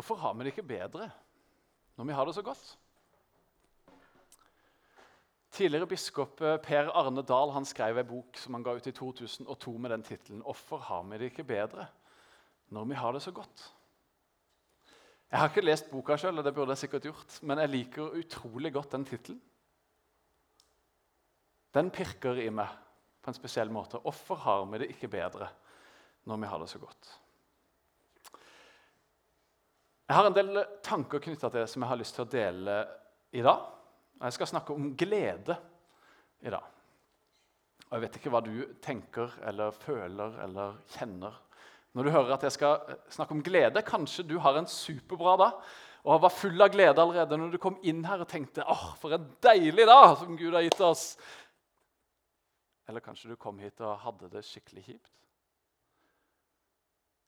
Hvorfor har vi det ikke bedre når vi har det så godt? Tidligere biskop eh, Per Arne Dahl han skrev en bok som han ga ut i 2002 med den tittelen 'Hvorfor har vi det ikke bedre når vi har det så godt'? Jeg har ikke lest boka sjøl, det burde jeg sikkert gjort, men jeg liker utrolig godt den tittelen. Den pirker i meg på en spesiell måte. Hvorfor har vi det ikke bedre når vi har det så godt? Jeg har en del tanker knytta til det som jeg har lyst til å dele i dag. Og Jeg skal snakke om glede i dag. Og Jeg vet ikke hva du tenker eller føler eller kjenner når du hører at jeg skal snakke om glede. Kanskje du har en superbra dag og var full av glede allerede når du kom inn her og tenkte åh, for en deilig dag som Gud har gitt oss. Eller kanskje du kom hit og hadde det skikkelig kjipt.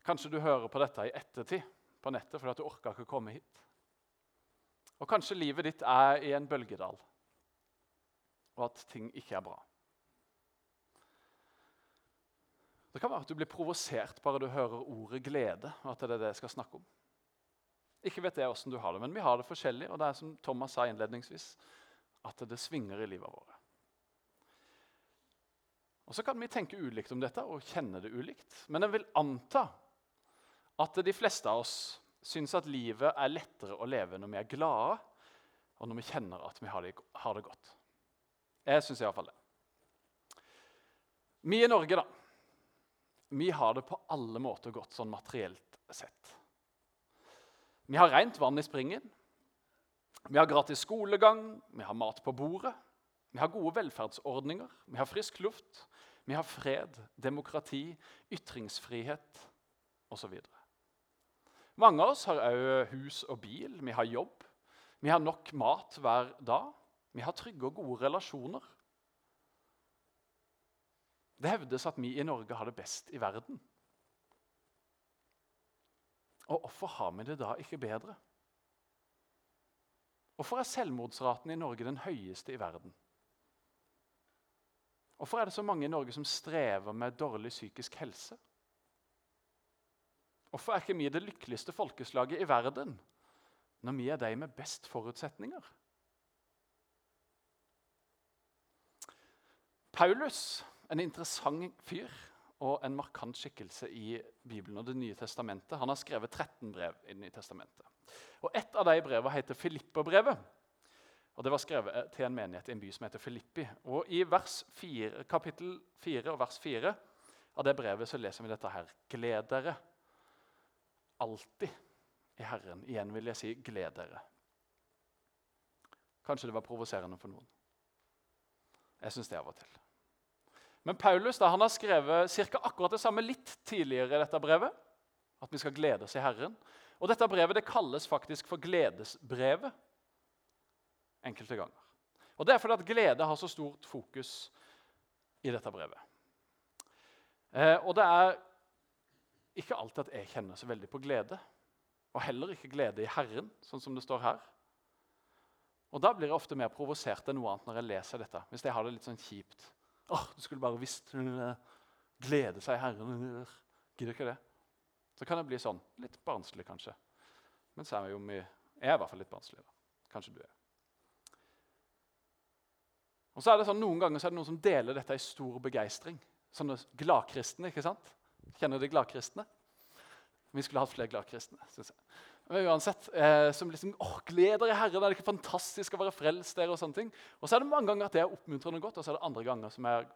Kanskje du hører på dette i ettertid på nettet fordi du orka ikke komme hit. Og kanskje livet ditt er i en bølgedal, og at ting ikke er bra. Det kan være at du blir provosert bare du hører ordet glede. og at det er det jeg skal snakke om. Ikke vet jeg åssen du har det, men vi har det forskjellig. Og det er som Thomas sa innledningsvis, at det svinger i livet vårt. Og Så kan vi tenke ulikt om dette og kjenne det ulikt. Men jeg vil anta at de fleste av oss syns at livet er lettere å leve når vi er glade, og når vi kjenner at vi har det, har det godt. Jeg syns iallfall det. Vi i Norge, da. Vi har det på alle måter godt sånn materielt sett. Vi har rent vann i springen. Vi har gratis skolegang, vi har mat på bordet. Vi har gode velferdsordninger, vi har frisk luft, vi har fred, demokrati, ytringsfrihet osv. Mange av oss har òg hus og bil, vi har jobb. Vi har nok mat hver dag. Vi har trygge og gode relasjoner. Det hevdes at vi i Norge har det best i verden. Og hvorfor har vi det da ikke bedre? Hvorfor er selvmordsraten i Norge den høyeste i verden? Hvorfor er det så mange i Norge som strever med dårlig psykisk helse? Hvorfor er ikke vi det lykkeligste folkeslaget i verden når vi er de med best forutsetninger? Paulus, en interessant fyr og en markant skikkelse i Bibelen og Det nye testamentet. Han har skrevet 13 brev i Det nye testamentet. Og Et av de brevene heter Filipperbrevet. Og Det var skrevet til en menighet i en by som heter Filippi. Og I vers 4, kapittel 4 og vers 4 av det brevet så leser vi dette her. Gled dere alltid i Herren. Igjen vil jeg si gled dere. Kanskje det var provoserende for noen. Jeg syns det av og til. Men Paulus da, han har skrevet cirka akkurat det samme litt tidligere i dette brevet. At vi skal glede oss i Herren. Og Dette brevet det kalles faktisk for gledesbrevet enkelte ganger. Og Det er fordi at glede har så stort fokus i dette brevet. Eh, og det er ikke alltid at jeg kjenner så veldig på glede. Og heller ikke glede i Herren, sånn som det står her. Og Da blir jeg ofte mer provosert enn noe annet når jeg leser dette. Hvis jeg har det litt sånn kjipt. Åh, du skulle bare visst Glede seg i Herren. Gidder ikke det. Så kan jeg bli sånn. Litt barnslig, kanskje. Men så er jo mye jeg er i hvert fall litt barnslig. da. Kanskje du er. Og så er det sånn, Noen ganger så er det noen som deler dette i stor begeistring. Sånne gladkristne. ikke sant? Kjenner de gladkristne? Vi skulle hatt flere gladkristne. Synes jeg. Men uansett, eh, som liksom, åh, gleder i Herren, er det ikke fantastisk å være frelst der? Og sånne ting. Og så er det mange ganger at det er oppmuntrende godt, og så er det andre ganger som jeg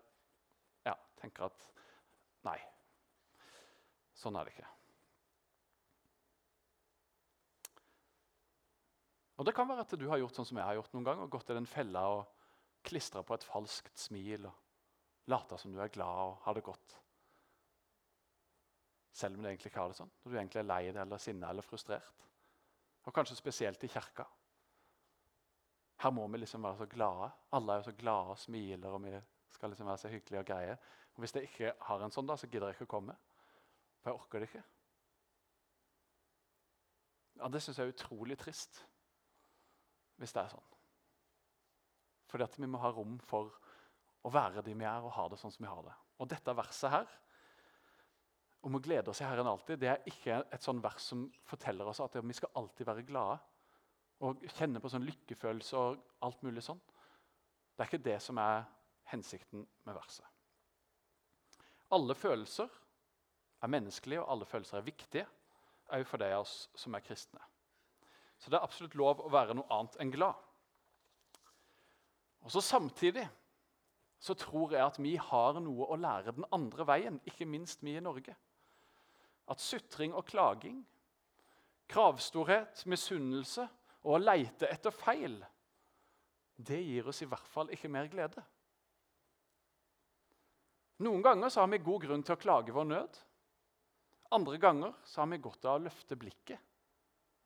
ja, tenker at nei. Sånn er det ikke. Og Det kan være at du har gjort sånn som jeg har gjort noen gang, og gått i den fella og klistra på et falskt smil og lata som du er glad og har det godt. Selv om du egentlig ikke har det sånn. Når du egentlig er lei deg eller sinna eller frustrert. Og kanskje spesielt i kirka. Her må vi liksom være så glade. Alle er jo så glade og smiler, og vi skal liksom være så hyggelige og greie. Og Hvis jeg ikke har en sånn, da, så gidder jeg ikke å komme. For jeg orker det ikke. Ja, Det syns jeg er utrolig trist hvis det er sånn. Fordi at vi må ha rom for å være de vi er, og ha det sånn som vi har det. Og dette verset her om å glede oss i Herren alltid, det er ikke et sånn vers som forteller oss at vi skal alltid være glade og kjenne på sånn lykkefølelse og alt mulig sånn. Det er ikke det som er hensikten med verset. Alle følelser er menneskelige, og alle følelser er viktige, òg for de av oss som er kristne. Så det er absolutt lov å være noe annet enn glad. Og så Samtidig så tror jeg at vi har noe å lære den andre veien, ikke minst vi i Norge. At sutring og klaging, kravstorhet, misunnelse og å leite etter feil, det gir oss i hvert fall ikke mer glede. Noen ganger har vi god grunn til å klage vår nød. Andre ganger har vi godt av å løfte blikket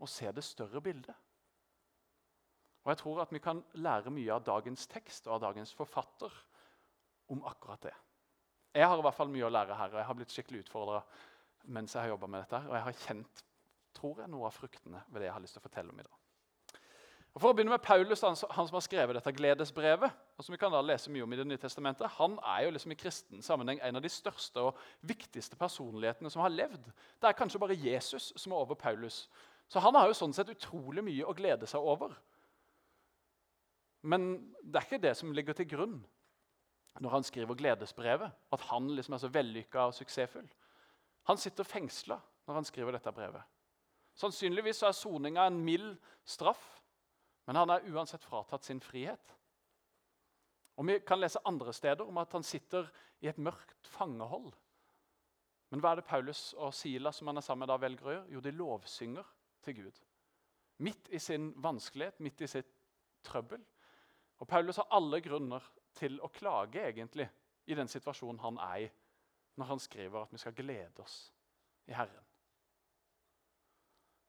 og se det større bildet. Og Jeg tror at vi kan lære mye av dagens tekst og av dagens forfatter om akkurat det. Jeg har i hvert fall mye å lære her, og jeg har blitt skikkelig utfordra mens jeg har jobba med dette. Og jeg har kjent tror jeg, noe av fruktene ved det jeg har lyst til å fortelle om i dag. Og For å begynne med Paulus, han, som har skrevet dette gledesbrevet, og som vi kan da lese mye om i Det nye testamentet, Han er jo liksom i kristen sammenheng en av de største og viktigste personlighetene som har levd. Det er kanskje bare Jesus som er over Paulus. Så han har jo sånn sett utrolig mye å glede seg over. Men det er ikke det som ligger til grunn når han skriver gledesbrevet, at han liksom er så vellykka og suksessfull. Han sitter fengsla når han skriver dette brevet. Sannsynligvis er soninga en mild straff, men han er uansett fratatt sin frihet. Og Vi kan lese andre steder om at han sitter i et mørkt fangehold. Men hva er det Paulus og Silas som han er sammen med da velger å gjøre? Jo, de lovsynger til Gud. Midt i sin vanskelighet, midt i sitt trøbbel. Og Paulus har alle grunner til å klage egentlig i den situasjonen han er i, når han skriver at vi skal glede oss i Herren.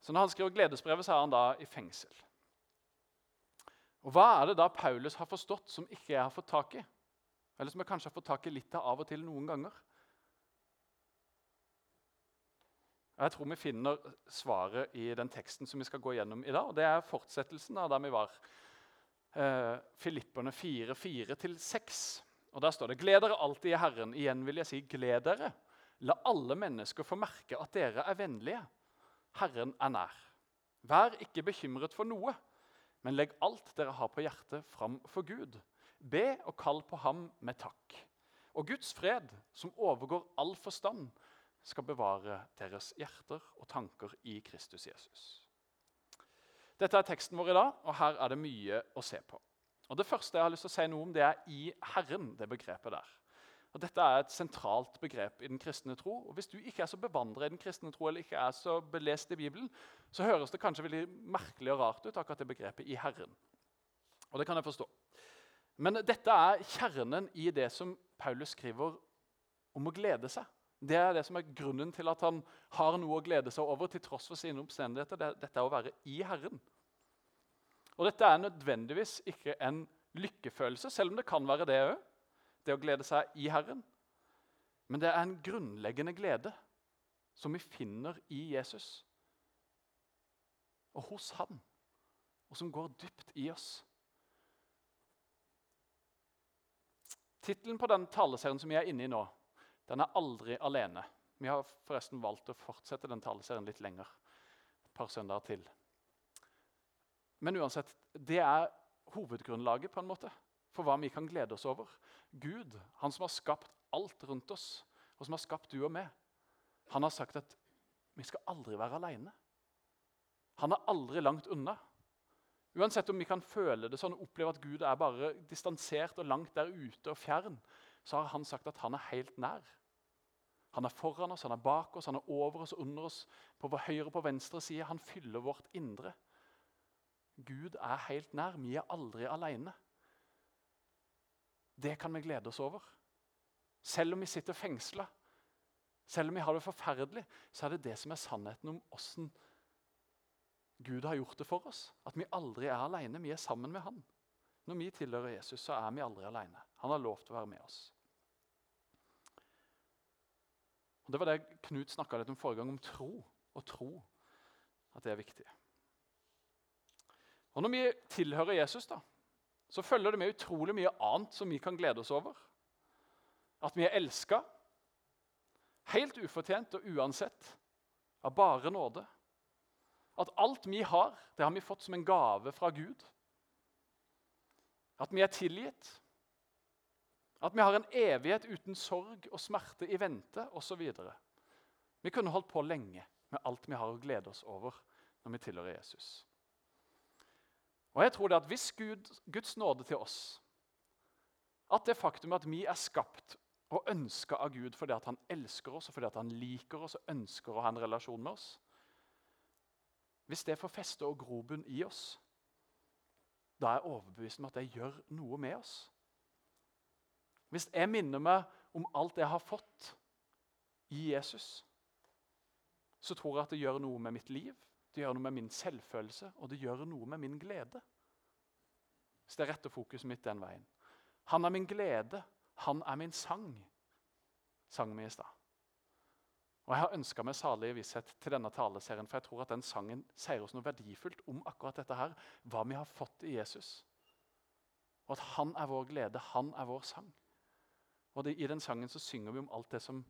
Så Når han skriver gledesbrevet, så er han da i fengsel. Og Hva er det da Paulus har forstått som ikke jeg har fått tak i? Eller som jeg kanskje har fått tak i litt av av og til noen ganger? Jeg tror vi finner svaret i den teksten som vi skal gå gjennom i dag. og Det er fortsettelsen av der vi var. Eh, Filipperne 4, 4-6. Og Der står det.: Gled dere alltid i Herren. Igjen vil jeg si, gled dere. La alle mennesker få merke at dere er vennlige. Herren er nær. Vær ikke bekymret for noe, men legg alt dere har på hjertet, fram for Gud. Be og kall på ham med takk. Og Guds fred, som overgår all forstand, skal bevare deres hjerter og tanker i Kristus Jesus. Dette er teksten vår i dag, og her er det mye å se på. Og Det første jeg har lyst til å si noe om, det er 'i Herren'. det begrepet der. Og Dette er et sentralt begrep i den kristne tro. og Hvis du ikke er så bevandret i den kristne tro eller ikke er så belest i Bibelen, så høres det kanskje veldig merkelig og rart ut, akkurat det begrepet 'i Herren'. Og det kan jeg forstå. Men dette er kjernen i det som Paulus skriver om å glede seg. Det er det som er grunnen til at han har noe å glede seg over til tross for sine omstendigheter. Dette er å være i Herren. Og Dette er nødvendigvis ikke en lykkefølelse, selv om det kan være det òg. Det å glede seg i Herren. Men det er en grunnleggende glede som vi finner i Jesus og hos Han, og som går dypt i oss. Tittelen på den taleserien som vi er inne i nå, den er aldri alene. Vi har forresten valgt å fortsette den taleserien litt lenger. Et par søndager til. Men uansett, det er hovedgrunnlaget på en måte for hva vi kan glede oss over. Gud, han som har skapt alt rundt oss, og som har skapt du og meg, han har sagt at vi skal aldri være alene. Han er aldri langt unna. Uansett om vi kan føle det sånn oppleve at Gud er bare distansert og langt der ute og fjern, så har han sagt at han er helt nær. Han er foran oss, han er bak oss, han er over oss og under oss. På vår høyre og på venstre side. Han fyller vårt indre. Gud er helt nær. Vi er aldri alene. Det kan vi glede oss over. Selv om vi sitter fengsla, selv om vi har det forferdelig, så er det det som er sannheten om åssen Gud har gjort det for oss. At vi aldri er alene. Vi er sammen med Han. Når vi tilhører Jesus, så er vi aldri alene. Han har lov til å være med oss. Og Det var det Knut snakka litt om forrige gang, om tro. Og tro. At det er viktig. Og Når vi tilhører Jesus, da, så følger det med utrolig mye annet som vi kan glede oss over. At vi er elska. Helt ufortjent og uansett. Av bare nåde. At alt vi har, det har vi fått som en gave fra Gud. At vi er tilgitt. At vi har en evighet uten sorg og smerte i vente osv. Vi kunne holdt på lenge med alt vi har å glede oss over når vi tilhører Jesus. Og jeg tror det at Hvis Gud, Guds nåde til oss, at det faktum at vi er skapt og ønska av Gud fordi at han elsker oss og fordi at han liker oss og ønsker å ha en relasjon med oss Hvis det får feste og grobunn i oss, da er jeg overbevist om at det gjør noe med oss. Hvis jeg minner meg om alt jeg har fått i Jesus, så tror jeg at det gjør noe med mitt liv, det gjør noe med min selvfølelse, og det gjør noe med min glede. Hvis det retter fokuset mitt den veien. Han er min glede, han er min sang, sang vi i stad. Og Jeg har ønska meg salig visshet til denne taleserien, for jeg tror at den sangen sier oss noe verdifullt om akkurat dette her, hva vi har fått i Jesus. Og at han er vår glede, han er vår sang. Og det, I den sangen så synger vi om alt det som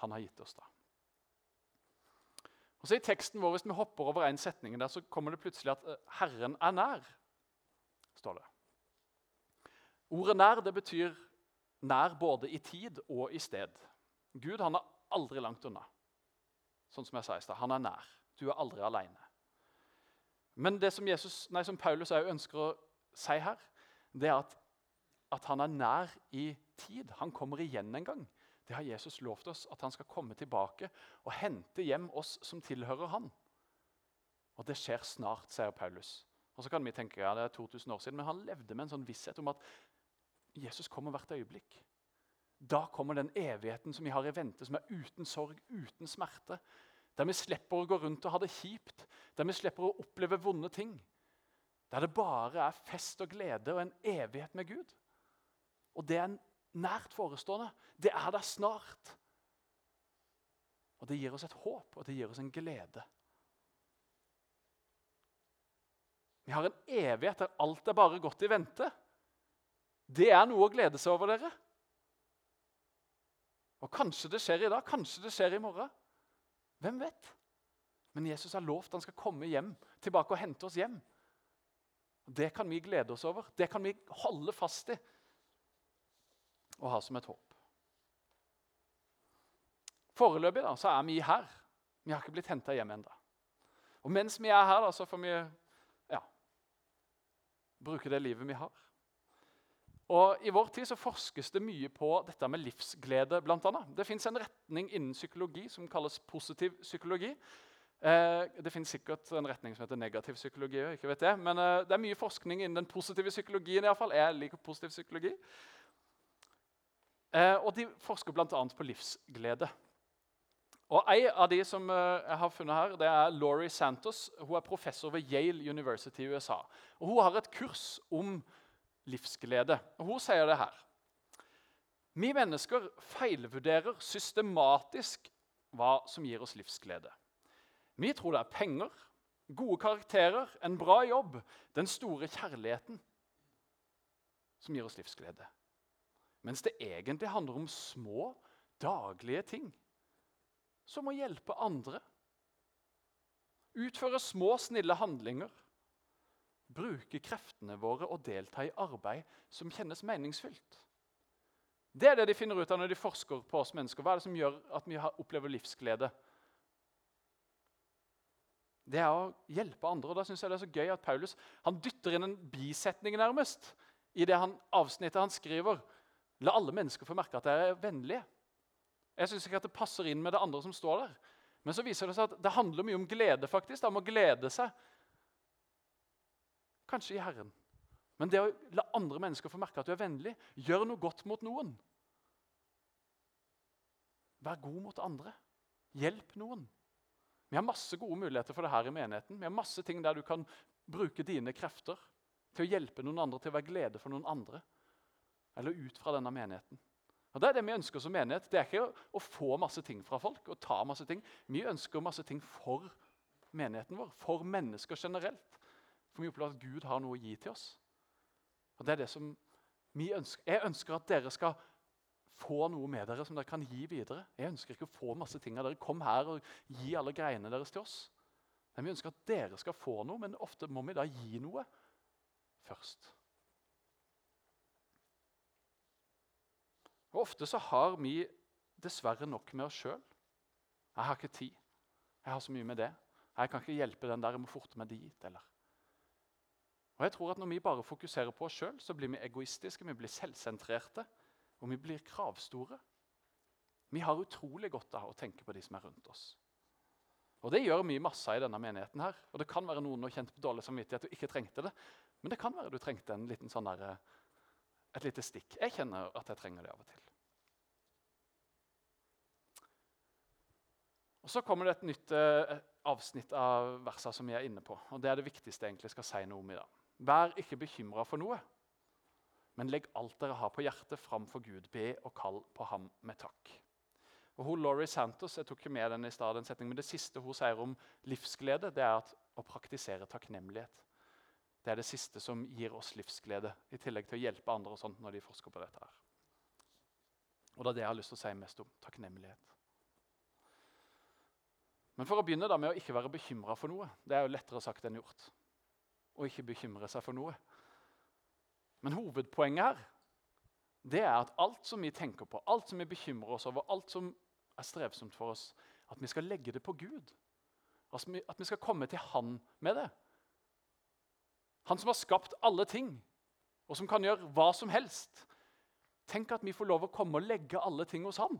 han har gitt oss. da. Og så I teksten vår, Hvis vi hopper over en setning, der, så kommer det plutselig at eh, 'Herren er nær'. står det. Ordet 'nær' det betyr nær både i tid og i sted. Gud han er aldri langt unna. Sånn som jeg sa i sted. Han er nær. Du er aldri alene. Men det som, Jesus, nei, som Paulus ønsker å si her, det er at, at han er nær i tid. Han kommer igjen en gang. Det har Jesus lovt oss, at han skal komme tilbake og hente hjem oss som tilhører han. Og det skjer snart, sier Paulus. Og så kan vi tenke ja, det er 2000 år siden, men han levde med en sånn visshet om at Jesus kommer hvert øyeblikk. Da kommer den evigheten som vi har i vente, som er uten sorg, uten smerte. Der vi slipper å gå rundt og ha det kjipt, der vi slipper å oppleve vonde ting. Der det bare er fest og glede og en evighet med Gud. Og det er en nært forestående. Det er der snart. Og det gir oss et håp, og det gir oss en glede. Vi har en evighet der alt er bare godt i vente. Det er noe å glede seg over, dere. Og Kanskje det skjer i dag, kanskje det skjer i morgen. Hvem vet? Men Jesus har lovt han skal komme hjem, tilbake og hente oss hjem. Det kan vi glede oss over. Det kan vi holde fast i å ha som et håp. Foreløpig da, så er vi her. Vi har ikke blitt henta hjem ennå. Og mens vi er her, da, så får vi ja, bruke det livet vi har. Og I vår tid så forskes det mye på dette med livsglede. Blant annet. Det fins en retning innen psykologi som kalles positiv psykologi. Eh, det fins sikkert en retning som heter negativ psykologi. ikke vet jeg. Men eh, det er mye forskning innen den positive psykologien. I alle fall. Jeg liker positiv psykologi. Eh, og De forsker bl.a. på livsglede. Og En av de som eh, jeg har funnet her, det er Laurie Santos. Hun er professor ved Yale University i USA. Og Hun har et kurs om livsglede. Og Hun sier det her. Vi mennesker feilvurderer systematisk hva som gir oss livsglede. Vi tror det er penger, gode karakterer, en bra jobb, den store kjærligheten som gir oss livsglede. Mens det egentlig handler om små, daglige ting. Som å hjelpe andre. Utføre små, snille handlinger. Bruke kreftene våre og delta i arbeid som kjennes meningsfylt. Det er det de finner ut av når de forsker på oss mennesker. Hva er det som gjør at vi opplever livsglede? Det er å hjelpe andre. og da synes jeg det er så gøy at Paulus han dytter inn en bisetning nærmest i det han, avsnittet han skriver. La alle mennesker få merke at dere er vennlige. Jeg syns ikke at det passer inn med det andre som står der. Men så viser det seg at det handler mye om glede. faktisk. Om å glede seg. Kanskje i Herren. Men det å la andre mennesker få merke at du er vennlig, gjør noe godt mot noen. Vær god mot andre. Hjelp noen. Vi har masse gode muligheter for det her i menigheten. Vi har masse ting der du kan bruke dine krefter til å hjelpe noen andre, til å være glede for noen andre eller ut fra denne menigheten. Og Det er det vi ønsker som menighet. Det er ikke å få masse ting fra folk. og ta masse ting. Vi ønsker masse ting for menigheten vår, for mennesker generelt. For vi opplever at Gud har noe å gi til oss. Og det er det som vi ønsker. Jeg ønsker at dere skal få noe med dere som dere kan gi videre. Jeg ønsker ikke å få masse ting av dere. Kom her og gi alle greiene deres til oss. Men vi ønsker at dere skal få noe, men ofte må vi da gi noe først. Og Ofte så har vi dessverre nok med oss sjøl. 'Jeg har ikke tid. Jeg har så mye med det. Jeg kan ikke hjelpe den der. Jeg må forte meg dit.' Eller. Og jeg tror at Når vi bare fokuserer på oss sjøl, blir vi egoistiske, vi blir selvsentrerte og vi blir kravstore. Vi har utrolig godt av å tenke på de som er rundt oss. Og Det gjør vi masse i denne menigheten. her. Og Det kan være noen har kjent på dårlig samvittighet og ikke trengte det. Men det kan være du trengte en liten sånn der, et lite stikk. Jeg kjenner at jeg trenger det av og til. Og Så kommer det et nytt eh, avsnitt av versene som vi er inne på. og Det er det viktigste jeg egentlig skal si noe om i dag. Vær ikke bekymra for noe, men legg alt dere har på hjertet, framfor Gud. Be og kall på ham med takk. Og hun, Laurie Santos jeg tok ikke med den i stad, men Det siste hun sier om livsglede, det er at å praktisere takknemlighet. Det er det siste som gir oss livsglede, i tillegg til å hjelpe andre og sånt når de forsker på dette. her. Og Det er det jeg har lyst til å si mest om. Takknemlighet. Men for å begynne da med å ikke være bekymra for noe. Det er jo lettere sagt enn gjort. Å ikke bekymre seg for noe. Men hovedpoenget her det er at alt som vi tenker på, alt som vi bekymrer oss over, alt som er strevsomt for oss, at vi skal legge det på Gud. At vi skal komme til Han med det. Han som har skapt alle ting, og som kan gjøre hva som helst. Tenk at vi får lov å komme og legge alle ting hos Han.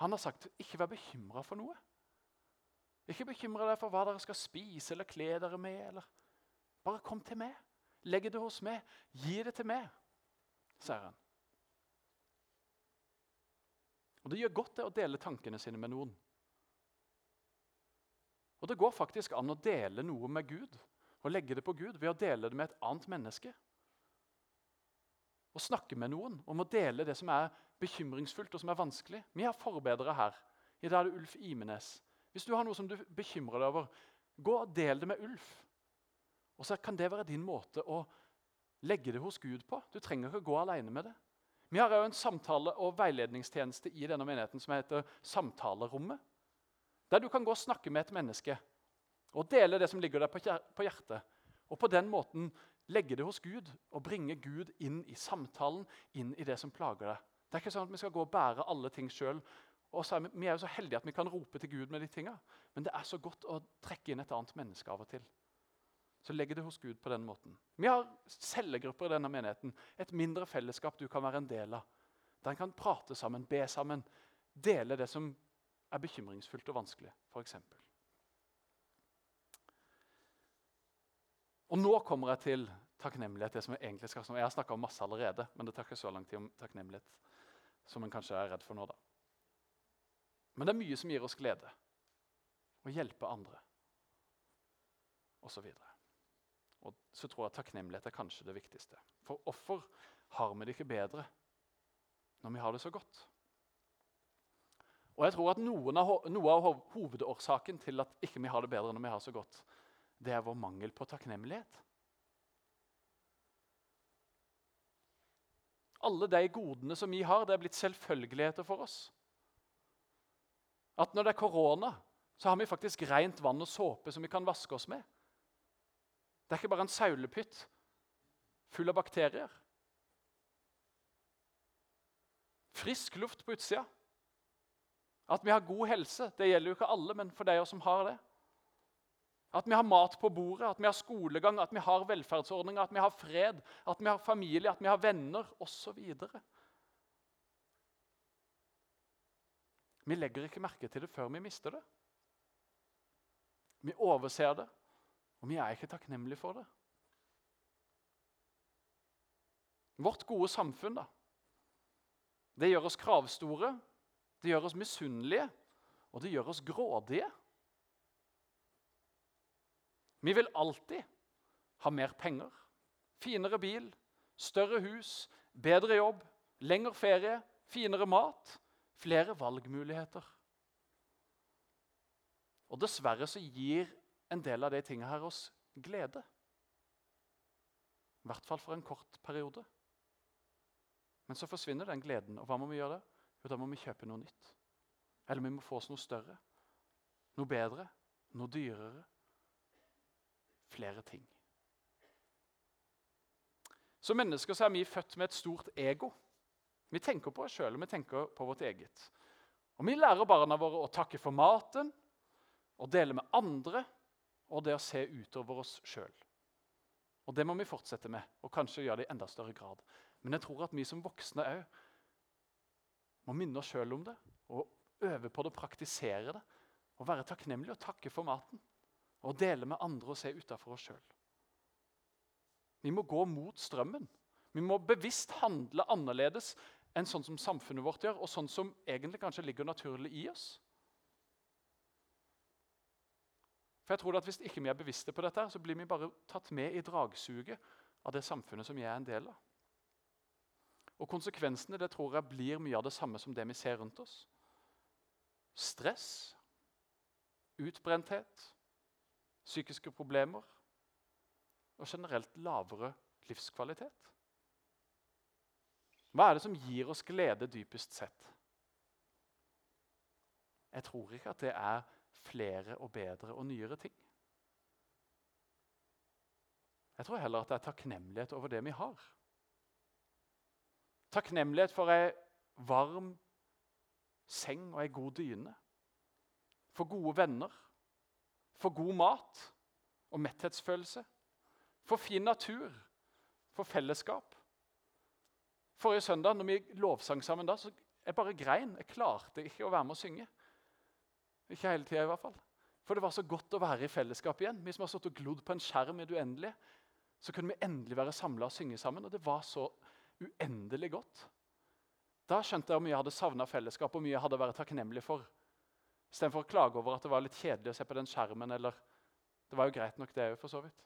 Han har sagt ikke vær bekymra for noe. Ikke bekymre deg for hva dere skal spise eller kle dere med. Eller. Bare kom til meg. Legg det hos meg. Gi det til meg, sier han. Og Det gjør godt det å dele tankene sine med noen. Og Det går faktisk an å dele noe med Gud og legge det på Gud ved å dele det med et annet menneske. Å snakke med noen om å dele det som er bekymringsfullt og som er vanskelig. Vi har forbedrere her. I dag er det Ulf Imenes. Hvis du har noe som du bekymrer deg over, gå og del det med Ulf. Og så kan det være din måte å legge det hos Gud på. Du trenger ikke gå alene med det. Vi har òg en samtale- og veiledningstjeneste i denne menigheten som heter Samtalerommet. Der du kan gå og snakke med et menneske og dele det som ligger der på hjertet. Og på den måten legge det hos Gud og bringe Gud inn i samtalen, inn i det som plager deg. Det er ikke sånn at vi skal gå og bære alle ting sjøl. Vi er jo så heldige at vi kan rope til Gud med de tinga. Men det er så godt å trekke inn et annet menneske av og til. Så legg det hos Gud på den måten. Vi har cellegrupper i denne menigheten. Et mindre fellesskap du kan være en del av. Der en kan prate sammen, be sammen, dele det som er bekymringsfullt og vanskelig, f.eks. Og nå kommer jeg til takknemlighet. det som Jeg egentlig skal snakke om. Jeg har snakka om masse allerede, men det tar ikke så lang tid om takknemlighet som en kanskje er redd for nå. da. Men det er mye som gir oss glede. Å hjelpe andre osv. Og så tror jeg takknemlighet er kanskje det viktigste. For hvorfor har vi det ikke bedre når vi har det så godt? Og jeg tror at av, Noe av hovedårsaken til at ikke vi har det bedre når vi har så godt, det er vår mangel på takknemlighet. Alle de godene som vi har, det er blitt selvfølgeligheter for oss. At når det er korona, så har vi faktisk rent vann og såpe som vi kan vaske oss med. Det er ikke bare en saulepytt full av bakterier. Frisk luft på utsida. At vi har god helse, det gjelder jo ikke alle, men for de som har det. At vi har mat på bordet, at vi har skolegang, at vi har velferdsordninger, at vi har fred, at vi har familie, at vi har venner osv. Vi legger ikke merke til det før vi mister det. Vi overser det, og vi er ikke takknemlige for det. Vårt gode samfunn da, det gjør oss kravstore, det gjør oss misunnelige, og det gjør oss grådige. Vi vil alltid ha mer penger, finere bil, større hus, bedre jobb, lengre ferie, finere mat, flere valgmuligheter. Og dessverre så gir en del av de tingene her oss glede. I hvert fall for en kort periode. Men så forsvinner den gleden. Og hva må vi gjøre da? Jo, da må vi kjøpe noe nytt. Eller vi må få oss noe større, noe bedre, noe dyrere. Flere ting. Som mennesker så er vi født med et stort ego. Vi tenker på oss sjøl og vi tenker på vårt eget. Og Vi lærer barna våre å takke for maten, å dele med andre og det å se utover oss sjøl. Og Det må vi fortsette med, og kanskje gjøre det i enda større grad. Men jeg tror at vi som voksne òg må minne oss sjøl om det og øve på det, praktisere det. Og være takknemlig og takke for maten. Og dele med andre og se utafor oss sjøl. Vi må gå mot strømmen. Vi må bevisst handle annerledes enn sånn som samfunnet vårt gjør, og sånn som egentlig kanskje ligger naturlig i oss. For jeg tror at Hvis ikke vi er bevisste på dette, så blir vi bare tatt med i dragsuget av det samfunnet som jeg er en del av. Og Konsekvensene det tror jeg blir mye av det samme som det vi ser rundt oss. Stress, utbrenthet, psykiske problemer og generelt lavere livskvalitet. Hva er det som gir oss glede dypest sett? Jeg tror ikke at det er flere og bedre og nyere ting. Jeg tror heller at det er takknemlighet over det vi har. Takknemlighet for ei varm seng og ei god dyne. For gode venner. For god mat og metthetsfølelse. For fin natur. For fellesskap. Forrige søndag når vi lovsang sammen, da, så jeg bare grein. Jeg klarte ikke å være med å synge. Ikke hele tida, i hvert fall. For det var så godt å være i fellesskap igjen. Vi som har stått og glodd på en skjerm i det uendelige. Så kunne vi endelig være samla og synge sammen, og det var så uendelig godt. Da skjønte jeg hvor mye jeg hadde savna fellesskap og mye jeg hadde vært takknemlig for. Istedenfor å klage over at det var litt kjedelig å se på den skjermen. eller Det var jo greit nok, det for så vidt.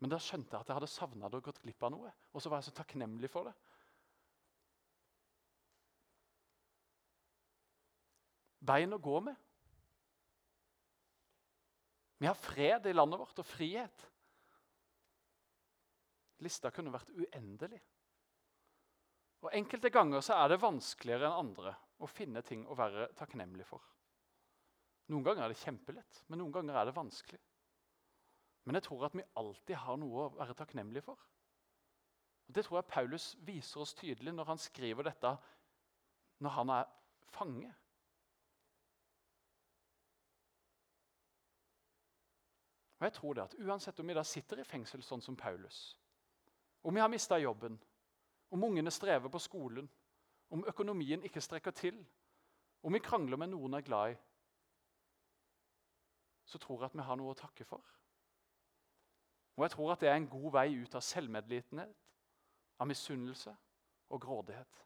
Men da skjønte jeg at jeg hadde savna det og gått glipp av noe. Og så var jeg så takknemlig for det. bein å gå med. Vi har fred i landet vårt og frihet. Lista kunne vært uendelig. Og Enkelte ganger så er det vanskeligere enn andre å finne ting å være takknemlig for. Noen ganger er det kjempelett, men noen ganger er det vanskelig. Men jeg tror at vi alltid har noe å være takknemlig for. Og Det tror jeg Paulus viser oss tydelig når han skriver dette når han er fange. Og jeg tror det at Uansett om vi da sitter i fengsel sånn som Paulus, om vi har mista jobben, om ungene strever på skolen, om økonomien ikke strekker til, om vi krangler med noen er glad i, så tror jeg at vi har noe å takke for. Og jeg tror at det er en god vei ut av selvmedlidenhet, av misunnelse og grådighet.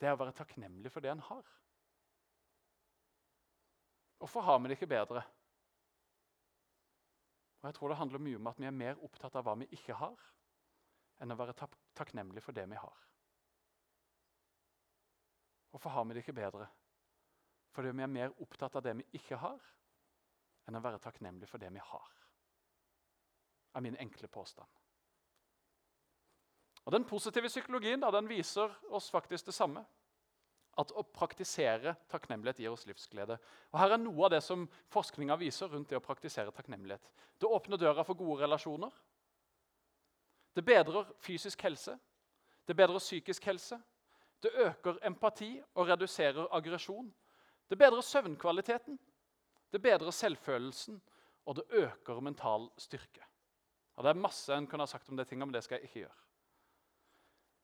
Det er å være takknemlig for det en har. Hvorfor har vi det ikke bedre? Og jeg tror det handler mye om at vi er mer opptatt av hva vi ikke har, enn å være tak takknemlige for det vi har. Hvorfor har vi det ikke bedre? Fordi vi er mer opptatt av det vi ikke har, enn å være takknemlige for det vi har. er min enkle påstand. Og Den positive psykologien da, den viser oss faktisk det samme at å praktisere takknemlighet gir oss livsglede. Og Her er noe av det som forskninga viser rundt det å praktisere takknemlighet. Det åpner døra for gode relasjoner. Det bedrer fysisk helse. Det bedrer psykisk helse. Det øker empati og reduserer aggresjon. Det bedrer søvnkvaliteten. Det bedrer selvfølelsen, og det øker mental styrke. Og Det er masse en kunne ha sagt om det tingene, men det skal jeg ikke gjøre.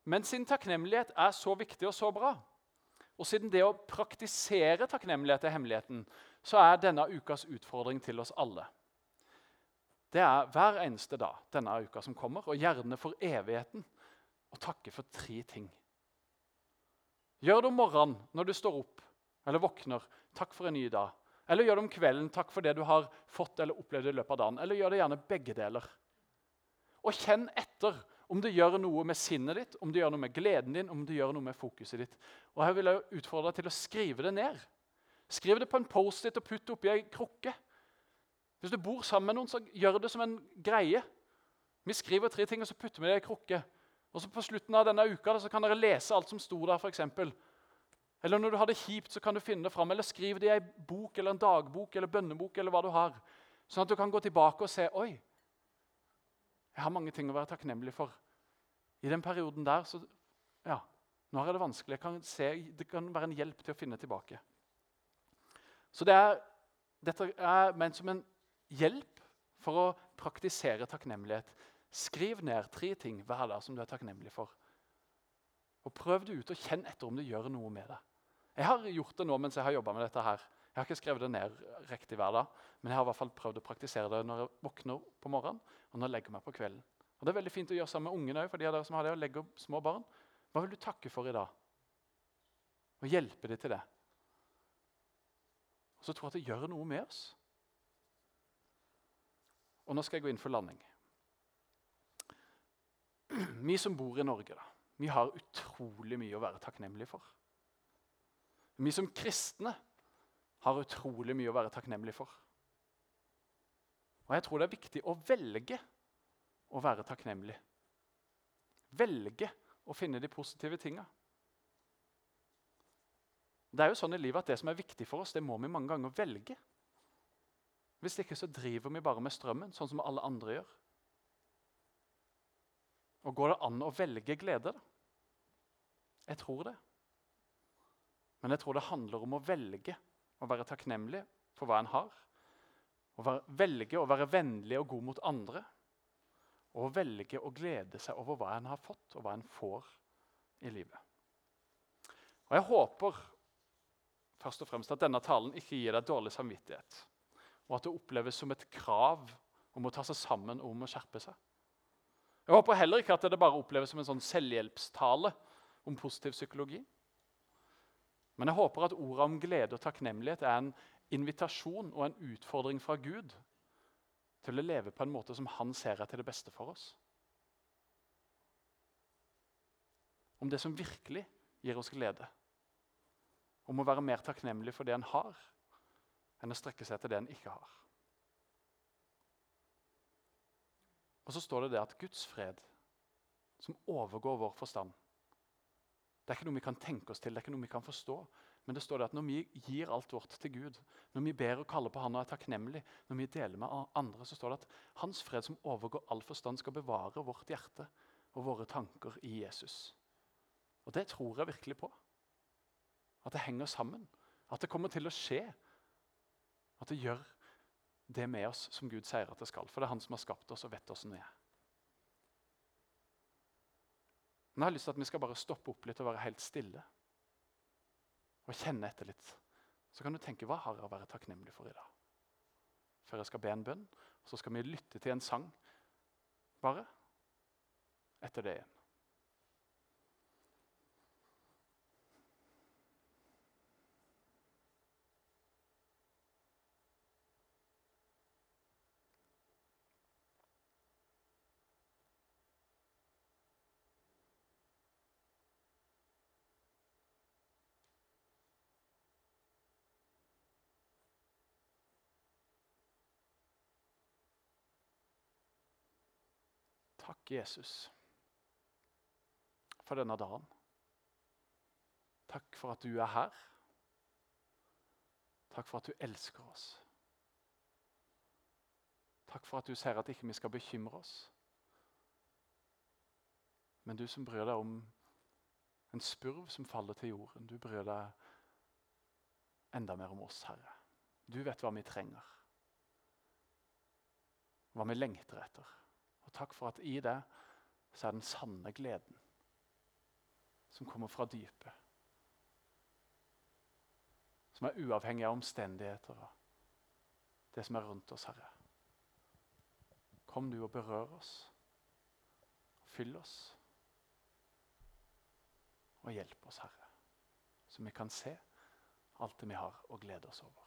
Men sin takknemlighet er så viktig og så bra, og siden det å praktisere takknemlighet er hemmeligheten, så er denne ukas utfordring til oss alle. Det er hver eneste dag denne uka som kommer, og gjerne for evigheten, å takke for tre ting. Gjør det om morgenen når du står opp eller våkner. Takk for en ny dag. Eller gjør det om kvelden. Takk for det du har fått eller opplevd i løpet av dagen. Eller gjør det gjerne begge deler. Og kjenn etter om det gjør noe med sinnet ditt, om det gjør noe med gleden din, om det gjør noe med fokuset ditt. Og Her vil jeg utfordre deg til å skrive det ned. Skriv det på en Post-It og putt det oppi ei krukke. Hvis du bor sammen med noen, så gjør det som en greie. Vi skriver tre ting, og så putter vi det i krukke. Og så På slutten av denne uka så kan dere lese alt som sto der. For eksempel. eller når du har det kjipt, så kan du finne det fram. Eller skriv det i ei bok eller en dagbok eller bønnebok. eller hva du har. Sånn at du kan gå tilbake og se Oi, jeg har mange ting å være takknemlig for. I den perioden der så Ja, nå er det vanskelig. Jeg kan se, det kan være en hjelp til å finne tilbake. Så det er, dette er ment som en hjelp for å praktisere takknemlighet. Skriv ned tre ting hver dag som du er takknemlig for. Og Prøv det ut og kjenn etter om det gjør noe med deg. Jeg har gjort det nå mens jeg har jobba med dette. her. Jeg har ikke skrevet det ned riktig hver dag, men jeg har i hvert fall prøvd å praktisere det når jeg våkner på morgenen og når jeg legger meg på kvelden. Og Det er veldig fint å gjøre sammen med ungene òg, for de av dere som har det og legger små barn. Hva vil du takke for i dag? Og hjelpe dem til det. Og så tror jeg at det gjør noe med oss. Og nå skal jeg gå inn for landing. Vi som bor i Norge, da, vi har utrolig mye å være takknemlige for. Vi som kristne har utrolig mye å være takknemlige for. Og jeg tror det er viktig å velge å være takknemlig. Velge å finne de positive tinga. Det er jo sånn i livet at det som er viktig for oss, det må vi mange ganger velge. Hvis ikke så driver vi bare med strømmen, sånn som alle andre gjør. Og Går det an å velge glede? da? Jeg tror det. Men jeg tror det handler om å velge å være takknemlig for hva en har. Å velge å være vennlig og god mot andre. Og å velge å glede seg over hva en har fått, og hva en får i livet. Og Jeg håper først og fremst at denne talen ikke gir deg dårlig samvittighet og at det oppleves som et krav om å ta seg sammen om å skjerpe seg. Jeg håper heller ikke at det bare oppleves som en sånn selvhjelpstale om positiv psykologi. Men jeg håper at ordet om glede og takknemlighet er en invitasjon og en utfordring fra Gud til å leve på en måte som han ser er til det beste for oss. Om det som virkelig gir oss glede. Om å være mer takknemlig for det en har, enn å strekke seg etter det en ikke har. Og så står det det at Guds fred, som overgår vår forstand Det er ikke noe vi kan tenke oss til, det er ikke noe vi kan forstå. Men det står det at når vi gir alt vårt til Gud, når vi ber og kaller på Han og er takknemlig, når vi deler med andre, så står det at Hans fred, som overgår all forstand, skal bevare vårt hjerte og våre tanker i Jesus. Og det tror jeg virkelig på. At det henger sammen. At det kommer til å skje at det gjør det med oss som Gud sier at det skal. For det er Han som har skapt oss og vet åssen vi er. Men jeg har lyst til at vi skal bare stoppe opp litt og være helt stille. Og kjenne etter litt. Så kan du tenke hva har jeg å være takknemlig for i dag? Før jeg skal be en bønn, så skal vi lytte til en sang. Bare etter det igjen. Takk, Jesus, for denne dagen. Takk for at du er her. Takk for at du elsker oss. Takk for at du sier at ikke vi skal bekymre oss. Men du som bryr deg om en spurv som faller til jorden, du bryr deg enda mer om oss, Herre. Du vet hva vi trenger, hva vi lengter etter takk for at i det så er den sanne gleden som kommer fra dypet. Som er uavhengig av omstendigheter og det som er rundt oss, Herre. Kom du og berør oss. Fyll oss. Og hjelp oss, Herre, så vi kan se alt det vi har å glede oss over.